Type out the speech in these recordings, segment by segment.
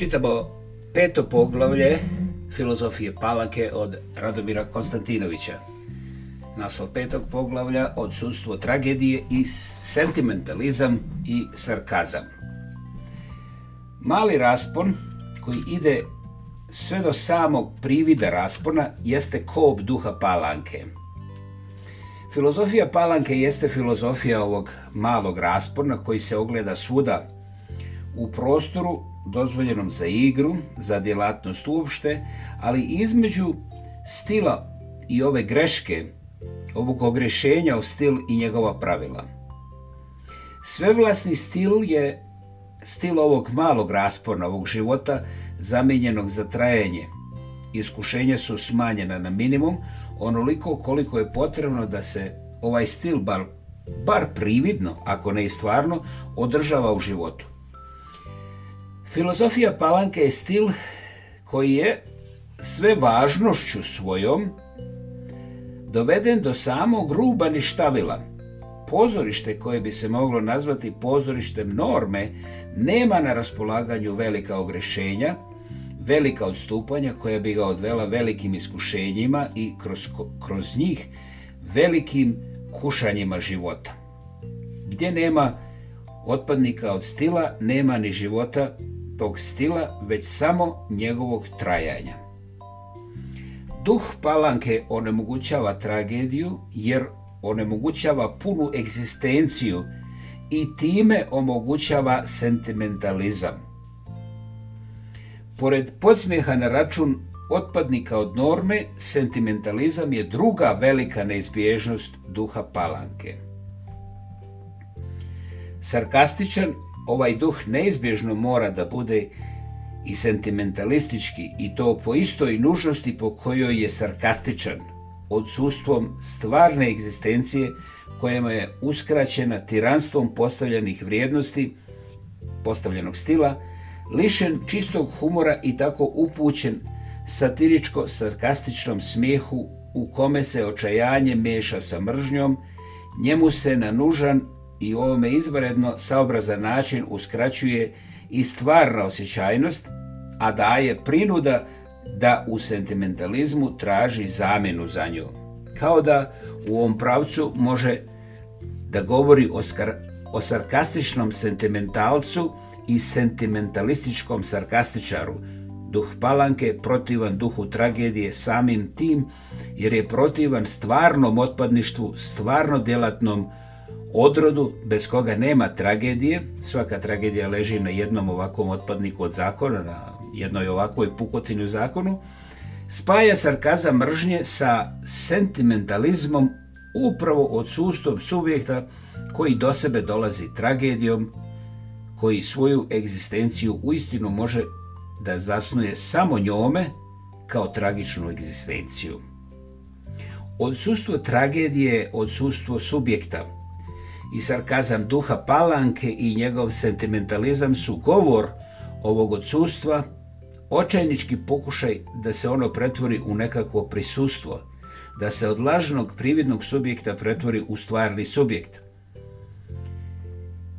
Čitamo peto poglavlje filozofije Palanke od Radomira Konstantinovića. Naslov petog poglavlja odsustvo tragedije i sentimentalizam i sarkazam. Mali raspon koji ide sve do samog privida raspona jeste kob duha Palanke. Filozofija Palanke jeste filozofija ovog malog raspona koji se ogleda svuda u prostoru dozvoljenom za igru, za djelatnost uopšte, ali između stila i ove greške, ovog ogrešenja u stil i njegova pravila. Svevlasni stil je stil ovog malog raspona, ovog života zamenjenog za trajanje. Iskušenja su smanjena na minimum, onoliko koliko je potrebno da se ovaj stil bar, bar prividno, ako ne i stvarno, održava u životu. Filozofija palanke je stil koji je sve važnošću svojom doveden do samog ruba ništavila. Pozorište koje bi se moglo nazvati pozorištem norme nema na raspolaganju velika ogrešenja, velika odstupanja koja bi ga odvela velikim iskušenjima i kroz, kroz njih velikim kušanjima života. Gdje nema otpadnika od stila, nema ni života tog stila, već samo njegovog trajanja. Duh palanke onemogućava tragediju jer onemogućava punu egzistenciju i time omogućava sentimentalizam. Pored podsmjeha na račun otpadnika od norme, sentimentalizam je druga velika neizbježnost duha palanke. Sarkastičan ovaj duh neizbježno mora da bude i sentimentalistički i to po istoj nužnosti po kojoj je sarkastičan, odsustvom stvarne egzistencije kojima je uskraćena tiranstvom postavljenih vrijednosti, postavljenog stila, lišen čistog humora i tako upućen satiričko-sarkastičnom smijehu u kome se očajanje meša sa mržnjom, njemu se na nužan i ovome izvanredno saobrazan način uskraćuje i stvarna osjećajnost, a daje prinuda da u sentimentalizmu traži zamjenu za nju. Kao da u ovom pravcu može da govori o, skar, sarkastičnom sentimentalcu i sentimentalističkom sarkastičaru. Duh palanke je protivan duhu tragedije samim tim jer je protivan stvarnom otpadništvu, stvarno djelatnom odrodu bez koga nema tragedije. Svaka tragedija leži na jednom ovakvom otpadniku od zakona, na jednoj ovakvoj pukotini u zakonu. Spaja sarkaza mržnje sa sentimentalizmom upravo odsustvom subjekta koji do sebe dolazi tragedijom, koji svoju egzistenciju uistinu može da zasnuje samo njome kao tragičnu egzistenciju. Odsustvo tragedije je odsustvo subjekta, i sarkazam duha Palanke i njegov sentimentalizam su govor ovog odsustva, očajnički pokušaj da se ono pretvori u nekakvo prisustvo, da se od lažnog prividnog subjekta pretvori u stvarni subjekt.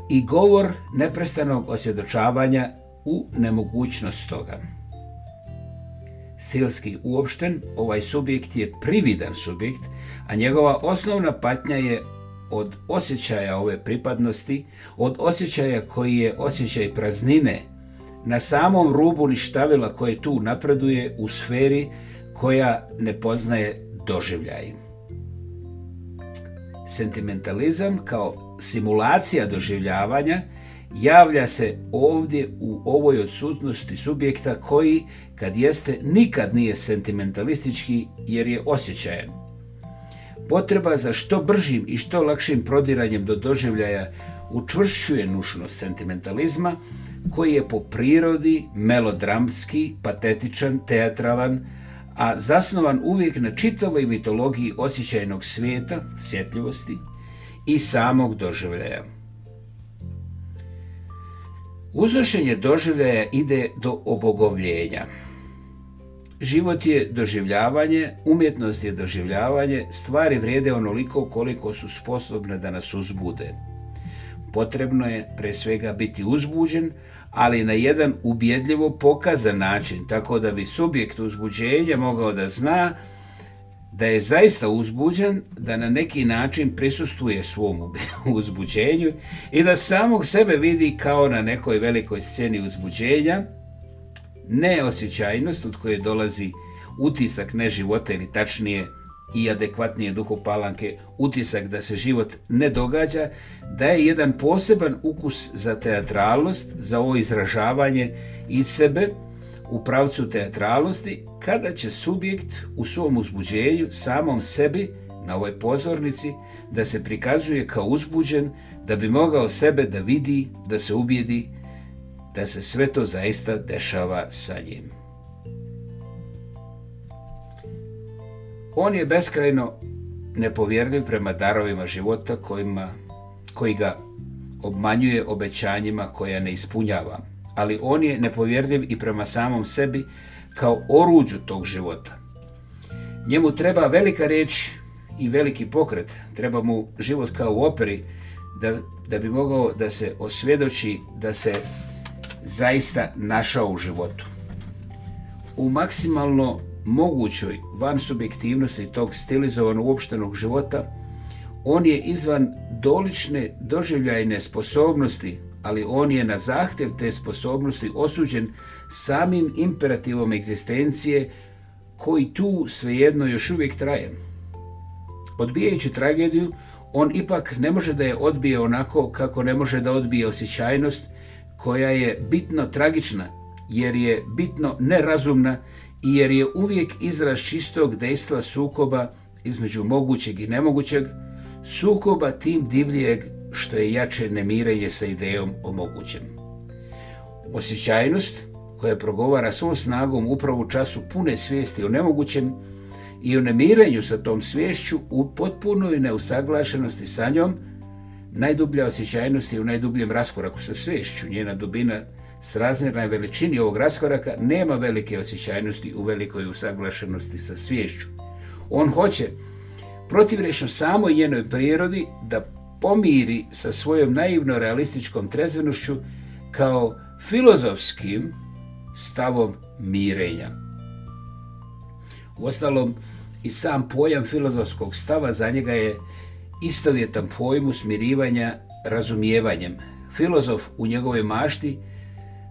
I govor neprestanog osvjedočavanja u nemogućnost toga. Stilski uopšten, ovaj subjekt je prividan subjekt, a njegova osnovna patnja je od osjećaja ove pripadnosti, od osjećaja koji je osjećaj praznine, na samom rubu ništavila koje tu napreduje u sferi koja ne poznaje doživljaj. Sentimentalizam kao simulacija doživljavanja javlja se ovdje u ovoj odsutnosti subjekta koji, kad jeste, nikad nije sentimentalistički jer je osjećajan. Potreba za što bržim i što lakšim prodiranjem do doživljaja učvršćuje nušnost sentimentalizma koji je po prirodi melodramski, patetičan, teatralan, a zasnovan uvijek na čitavoj mitologiji osjećajnog svijeta, sjetljivosti i samog doživljaja. Uznošenje doživljaja ide do obogovljenja. Život je doživljavanje, umjetnost je doživljavanje, stvari vrijede onoliko koliko su sposobne da nas uzbude. Potrebno je pre svega biti uzbuđen, ali na jedan ubjedljivo pokazan način, tako da bi subjekt uzbuđenja mogao da zna da je zaista uzbuđen, da na neki način prisustuje svom uzbuđenju i da samog sebe vidi kao na nekoj velikoj sceni uzbuđenja, neosjećajnost od koje dolazi utisak ne ili tačnije i adekvatnije duhopalanke utisak da se život ne događa daje jedan poseban ukus za teatralnost, za ovo izražavanje iz sebe u pravcu teatralnosti kada će subjekt u svom uzbuđenju samom sebi na ovoj pozornici da se prikazuje kao uzbuđen da bi mogao sebe da vidi, da se ubijedi da se sve to zaista dešava sa njim. On je beskrajno nepovjerljiv prema darovima života kojima, koji ga obmanjuje obećanjima koja ne ispunjava, ali on je nepovjerljiv i prema samom sebi kao oruđu tog života. Njemu treba velika riječ i veliki pokret, treba mu život kao u operi da, da bi mogao da se osvjedoči, da se zaista našao u životu. U maksimalno mogućoj van subjektivnosti tog stilizovanog uopštenog života, on je izvan dolične doživljajne sposobnosti, ali on je na zahtjev te sposobnosti osuđen samim imperativom egzistencije koji tu svejedno još uvijek traje. Odbijajući tragediju, on ipak ne može da je odbije onako kako ne može da odbije osjećajnost koja je bitno tragična jer je bitno nerazumna i jer je uvijek izraz čistog dejstva sukoba između mogućeg i nemogućeg, sukoba tim divljeg što je jače nemirenje sa idejom o mogućem. Osjećajnost koja progovara svom snagom upravo u času pune svijesti o nemogućem i o nemirenju sa tom sviješću u potpunoj neusaglašenosti sa njom Najdublja osjećajnost je u najdubljem raskoraku sa svešću. Njena dubina razmjernoj veličini ovog raskoraka nema velike osjećajnosti u velikoj usaglašenosti sa sviješću. On hoće protivrečno samoj njenoj prirodi da pomiri sa svojom naivno realističkom trezvenošću kao filozofskim stavom mirenja. Uostalom, i sam pojam filozofskog stava za njega je istovjetan pojmu smirivanja razumijevanjem. Filozof u njegovoj mašti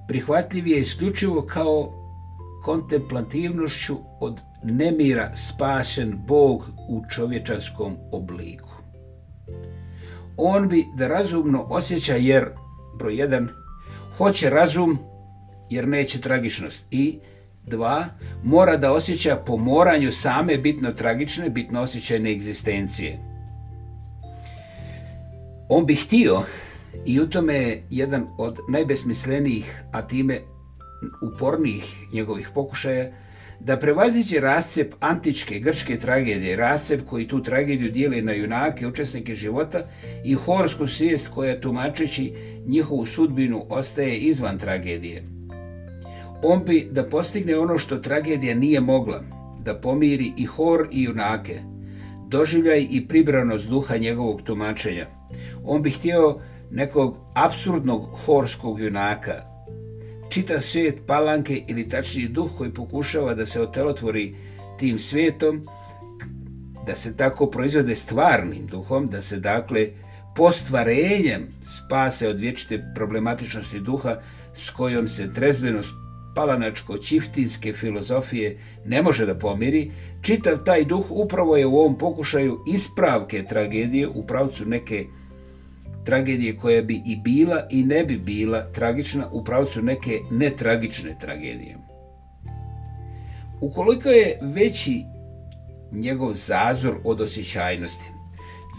prihvatljiv je isključivo kao kontemplativnošću od nemira spašen Bog u čovječanskom obliku. On bi da razumno osjeća jer, broj jedan hoće razum jer neće tragičnost i dva, mora da osjeća po moranju same bitno tragične, bitno osjećajne egzistencije on bi htio i u tome je jedan od najbesmislenijih, a time upornijih njegovih pokušaja, da prevaziđe rascep antičke grčke tragedije, rascep koji tu tragediju dijeli na junake, učesnike života i horsku svijest koja tumačeći njihovu sudbinu ostaje izvan tragedije. On bi da postigne ono što tragedija nije mogla, da pomiri i hor i junake, doživljaj i pribranost duha njegovog tumačenja – on bi htio nekog apsurdnog horskog junaka. Čita svijet palanke ili tačni duh koji pokušava da se otelotvori tim svijetom, da se tako proizvode stvarnim duhom, da se dakle postvarenjem spase od vječite problematičnosti duha s kojom se trezvenost palanačko-čiftinske filozofije ne može da pomiri, čitav taj duh upravo je u ovom pokušaju ispravke tragedije u pravcu neke tragedije koja bi i bila i ne bi bila tragična u pravcu neke netragične tragedije. Ukoliko je veći njegov zazor od osjećajnosti,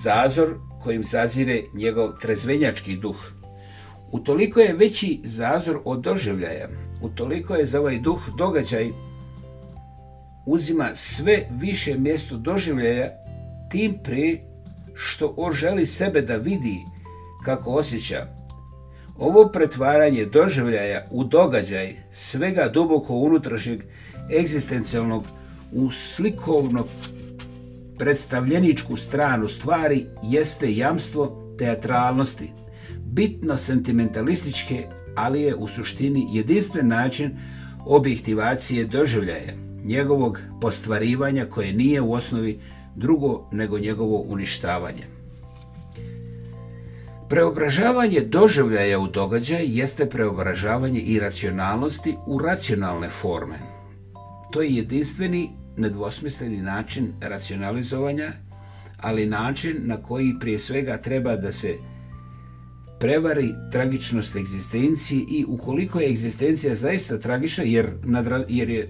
zazor kojim zazire njegov trezvenjački duh, utoliko je veći zazor od doživljaja, utoliko je za ovaj duh događaj uzima sve više mjesto doživljaja tim prije što on želi sebe da vidi kako osjeća. Ovo pretvaranje doživljaja u događaj svega duboko unutrašnjeg egzistencijalnog u slikovno predstavljeničku stranu stvari jeste jamstvo teatralnosti, bitno sentimentalističke, ali je u suštini jedinstven način objektivacije doživljaja, njegovog postvarivanja koje nije u osnovi drugo nego njegovo uništavanje. Preobražavanje doživljaja u događaj jeste preobražavanje iracionalnosti u racionalne forme. To je jedinstveni, nedvosmisleni način racionalizovanja, ali način na koji prije svega treba da se prevari tragičnost egzistencije i ukoliko je egzistencija zaista tragična, jer, jer je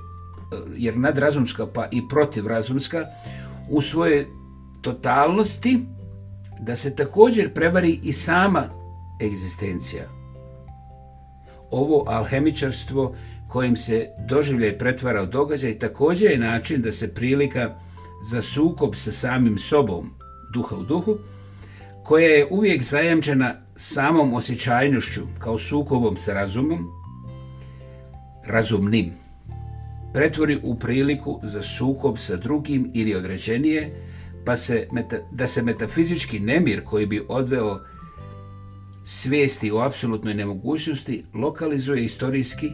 jer nadrazumska pa i protivrazumska u svojoj totalnosti da se također prevari i sama egzistencija. Ovo alhemičarstvo kojim se doživljaj pretvara u događaj također je način da se prilika za sukob sa samim sobom, duha u duhu, koja je uvijek zajamčena samom osjećajnošću kao sukobom sa razumom, razumnim, pretvori u priliku za sukob sa drugim ili određenije, pa se, da se metafizički nemir koji bi odveo svijesti u apsolutnoj nemogućnosti lokalizuje istorijski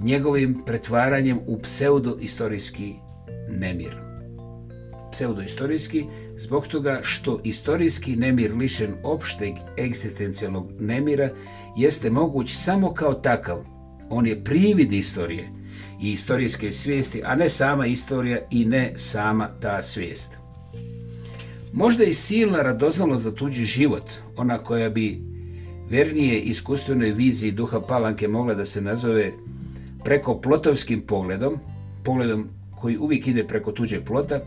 njegovim pretvaranjem u pseudoistorijski nemir. Pseudoistorijski zbog toga što istorijski nemir lišen opšteg egzistencijalnog nemira jeste moguć samo kao takav. On je privid istorije i istorijske svijesti, a ne sama istorija i ne sama ta svijest. Možda i silna radoznalo za tuđi život, ona koja bi vernije iskustvenoj viziji duha palanke mogla da se nazove preko plotovskim pogledom, pogledom koji uvijek ide preko tuđeg plota,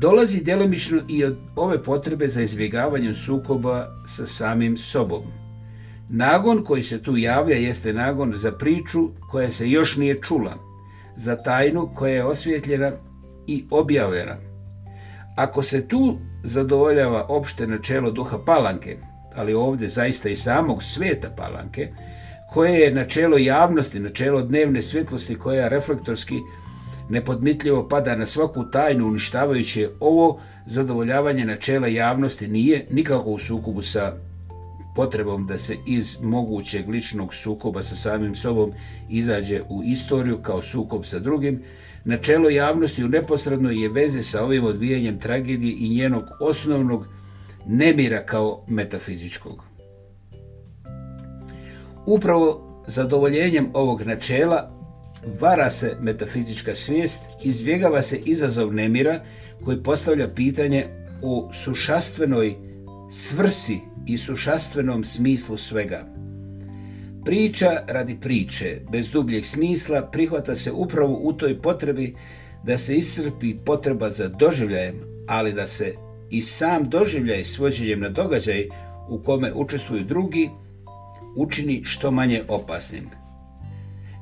dolazi djelomično i od ove potrebe za izbjegavanjem sukoba sa samim sobom. Nagon koji se tu javlja jeste nagon za priču koja se još nije čula, za tajnu koja je osvjetljena i objavljena, ako se tu zadovoljava opšte načelo duha palanke, ali ovdje zaista i samog sveta palanke, koje je načelo javnosti, načelo dnevne svjetlosti koja reflektorski nepodmitljivo pada na svaku tajnu uništavajući ovo zadovoljavanje načela javnosti nije nikako u sukobu sa potrebom da se iz mogućeg ličnog sukoba sa samim sobom izađe u istoriju kao sukob sa drugim, Načelo javnosti u neposrednoj je veze sa ovim odbijanjem tragedije i njenog osnovnog nemira kao metafizičkog. Upravo zadovoljenjem ovog načela vara se metafizička svijest, izbjegava se izazov nemira koji postavlja pitanje o sušastvenoj svrsi i sušastvenom smislu svega. Priča radi priče, bez dubljeg smisla, prihvata se upravo u toj potrebi da se iscrpi potreba za doživljajem, ali da se i sam doživljaj svođenjem na događaj u kome učestvuju drugi učini što manje opasnim.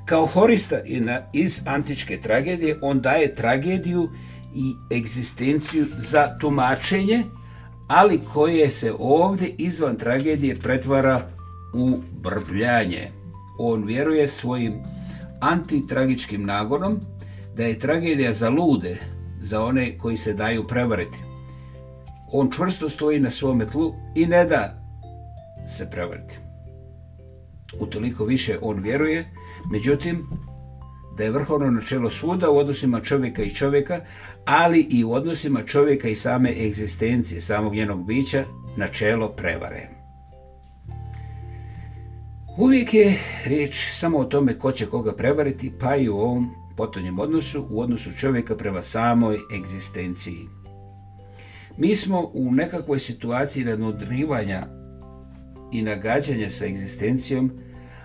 Kao horista iz antičke tragedije on daje tragediju i egzistenciju za tumačenje, ali koje se ovdje izvan tragedije pretvara u brbljanje. On vjeruje svojim antitragičkim nagonom da je tragedija za lude, za one koji se daju prevariti. On čvrsto stoji na svome tlu i ne da se prevariti. Utoliko više on vjeruje, međutim, da je vrhovno načelo svuda u odnosima čovjeka i čovjeka, ali i u odnosima čovjeka i same egzistencije, samog njenog bića, načelo prevare. Uvijek je riječ samo o tome ko će koga prevariti, pa i u ovom potonjem odnosu, u odnosu čovjeka prema samoj egzistenciji. Mi smo u nekakvoj situaciji nadmudrivanja i nagađanja sa egzistencijom,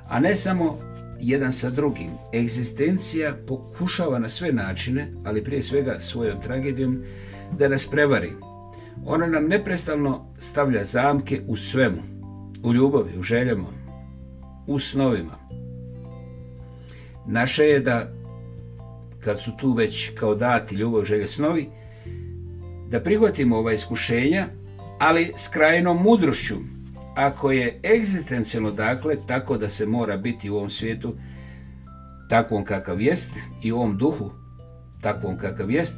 a ne samo jedan sa drugim. Egzistencija pokušava na sve načine, ali prije svega svojom tragedijom, da nas prevari. Ona nam neprestano stavlja zamke u svemu, u ljubavi, u željama, u snovima. Naše je da, kad su tu već kao dati ljubav, želje, snovi, da prihvatimo ova iskušenja, ali s krajnom mudrošću. Ako je egzistencijalno dakle tako da se mora biti u ovom svijetu takvom kakav jest i u ovom duhu takvom kakav jest,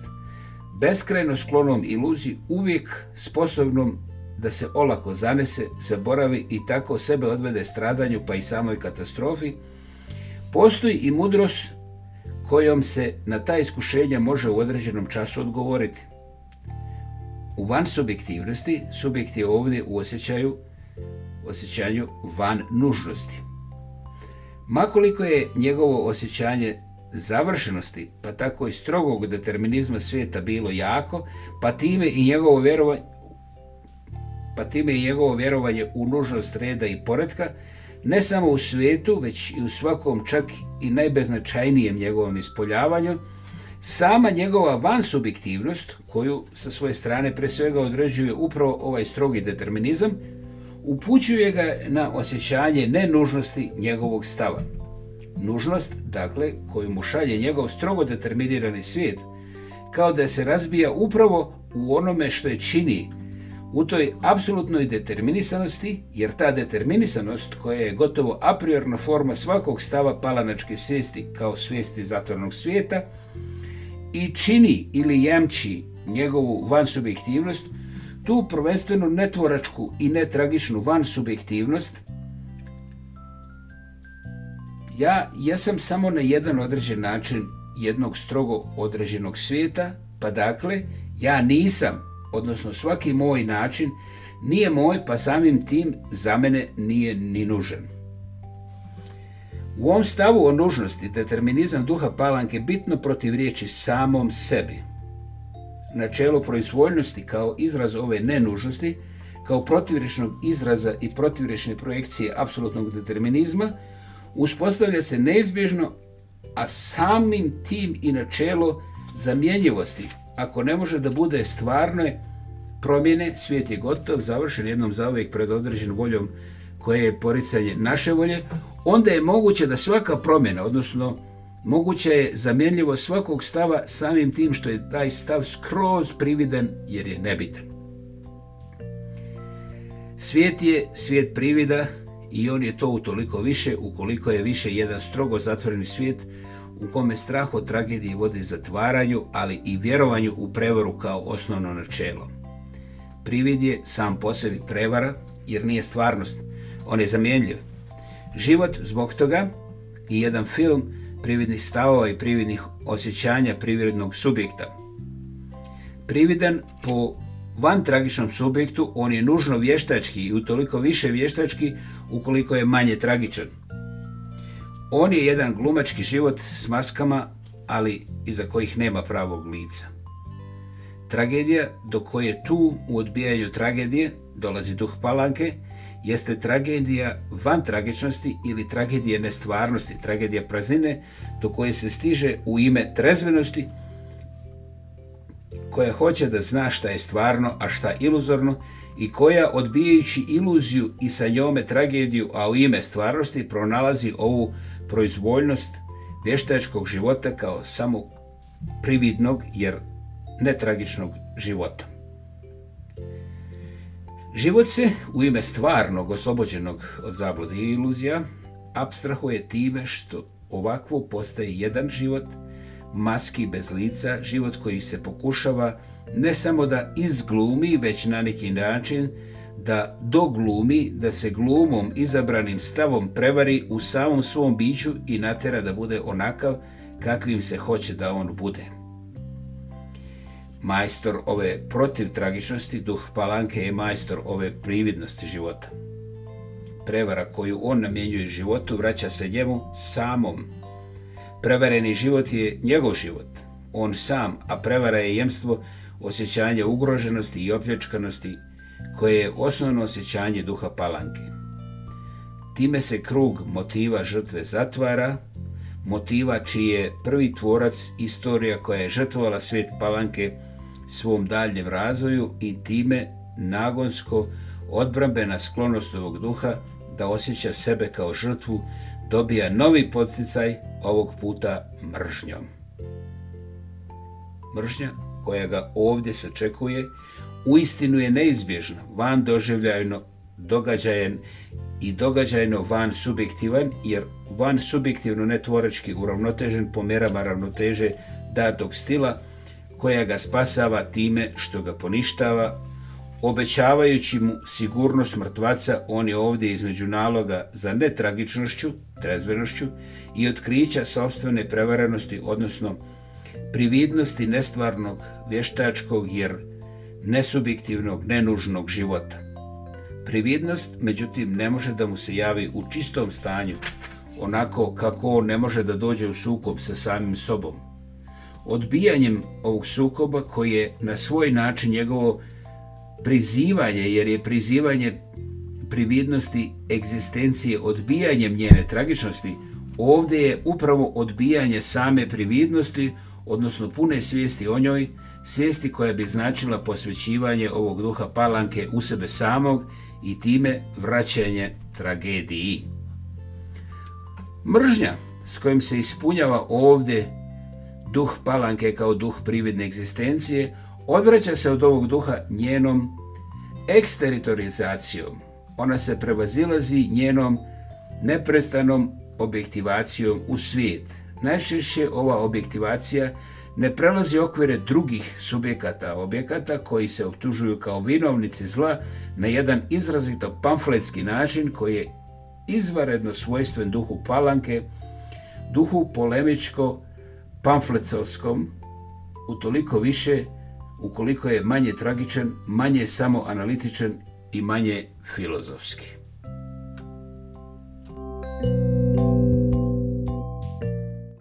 beskrajno sklonom iluziji uvijek sposobnom da se olako zanese, zaboravi i tako sebe odvede stradanju pa i samoj katastrofi, postoji i mudrost kojom se na ta iskušenja može u određenom času odgovoriti. U van subjektivnosti, subjekt je ovdje u osjećaju, osjećanju van nužnosti. Makoliko je njegovo osjećanje završenosti, pa tako i strogog determinizma svijeta bilo jako, pa time i njegovo vjerovanje pa time i njegovo vjerovanje u nužnost reda i poretka, ne samo u svijetu, već i u svakom čak i najbeznačajnijem njegovom ispoljavanju, sama njegova vansubjektivnost, koju sa svoje strane pre svega određuje upravo ovaj strogi determinizam, upućuje ga na osjećanje nenužnosti njegovog stava. Nužnost, dakle, koju mu šalje njegov strogo determinirani svijet, kao da se razbija upravo u onome što je čini u toj apsolutnoj determinisanosti, jer ta determinisanost koja je gotovo apriorna forma svakog stava palanačke svijesti kao svijesti zatvornog svijeta i čini ili jamči njegovu vansubjektivnost, tu prvenstveno netvoračku i netragičnu vansubjektivnost, ja sam samo na jedan određen način jednog strogo određenog svijeta, pa dakle, ja nisam odnosno svaki moj način, nije moj pa samim tim za mene nije ni nužan. U ovom stavu o nužnosti determinizam duha palanke bitno riječi samom sebi. Načelo proizvoljnosti kao izraz ove nenužnosti, kao protivrečnog izraza i protivrečne projekcije apsolutnog determinizma, uspostavlja se neizbježno, a samim tim i načelo zamjenjivosti ako ne može da bude stvarno promjene, svijet je gotov, završen jednom uvijek pred određenom voljom koje je poricanje naše volje, onda je moguće da svaka promjena, odnosno moguća je zamjenljivo svakog stava samim tim što je taj stav skroz prividan jer je nebitan. Svijet je svijet privida i on je to utoliko više ukoliko je više jedan strogo zatvoreni svijet u kome strah od tragedije vode zatvaranju, ali i vjerovanju u prevaru kao osnovno načelo. Privid je sam po sebi prevara, jer nije stvarnost, on je zamjenljiv. Život zbog toga i jedan film prividnih stavova i prividnih osjećanja privrednog subjekta. Prividan po van tragičnom subjektu, on je nužno vještački i utoliko više vještački ukoliko je manje tragičan. On je jedan glumački život s maskama, ali iza kojih nema pravog lica. Tragedija do koje tu u odbijanju tragedije dolazi duh palanke jeste tragedija van tragičnosti ili tragedije nestvarnosti, tragedija prazine do koje se stiže u ime trezvenosti koja hoće da zna šta je stvarno, a šta iluzorno i koja odbijajući iluziju i sa njome tragediju, a u ime stvarnosti pronalazi ovu proizvoljnost vještačkog života kao samo prividnog jer netragičnog života. Život se u ime stvarnog oslobođenog od zablode i iluzija abstrahuje time što ovakvo postaje jedan život, maski bez lica, život koji se pokušava ne samo da izglumi, već na neki način da doglumi, da se glumom izabranim stavom prevari u samom svom biću i natjera da bude onakav kakvim se hoće da on bude. Majstor ove protiv tragičnosti, duh palanke je majstor ove prividnosti života. Prevara koju on namjenjuje životu vraća se njemu samom. Prevareni život je njegov život, on sam, a prevara je jemstvo osjećanje ugroženosti i opljačkanosti koje je osnovno osjećanje duha palanke. Time se krug motiva žrtve zatvara, motiva čiji je prvi tvorac istorija koja je žrtvovala svijet palanke svom daljem razvoju i time nagonsko odbrambena sklonost ovog duha da osjeća sebe kao žrtvu dobija novi poticaj ovog puta mržnjom. Mržnja koja ga ovdje sačekuje uistinu je neizbježna, van doživljajno događajen i događajno van subjektivan, jer van subjektivno netvorečki uravnotežen po merama ravnoteže datog stila koja ga spasava time što ga poništava, obećavajući mu sigurnost mrtvaca, on je ovdje između naloga za netragičnošću, trezvenošću i otkrića sobstvene prevarenosti, odnosno prividnosti nestvarnog, vještačkog jer nesubjektivnog, nenužnog života. Prividnost, međutim, ne može da mu se javi u čistom stanju, onako kako on ne može da dođe u sukob sa samim sobom. Odbijanjem ovog sukoba koji je na svoj način njegovo prizivanje, jer je prizivanje prividnosti egzistencije odbijanjem njene tragičnosti, ovdje je upravo odbijanje same prividnosti, odnosno pune svijesti o njoj, svijesti koja bi značila posvećivanje ovog duha palanke u sebe samog i time vraćanje tragediji. Mržnja s kojim se ispunjava ovdje duh palanke kao duh prividne egzistencije, odvraća se od ovog duha njenom eksteritorizacijom. Ona se prevazilazi njenom neprestanom objektivacijom u svijet – Najčešće ova objektivacija ne prelazi okvire drugih subjekata objekata koji se optužuju kao vinovnici zla na jedan izrazito pamfletski način koji je izvaredno svojstven duhu palanke, duhu polemičko u utoliko više ukoliko je manje tragičan, manje samoanalitičan i manje filozofski.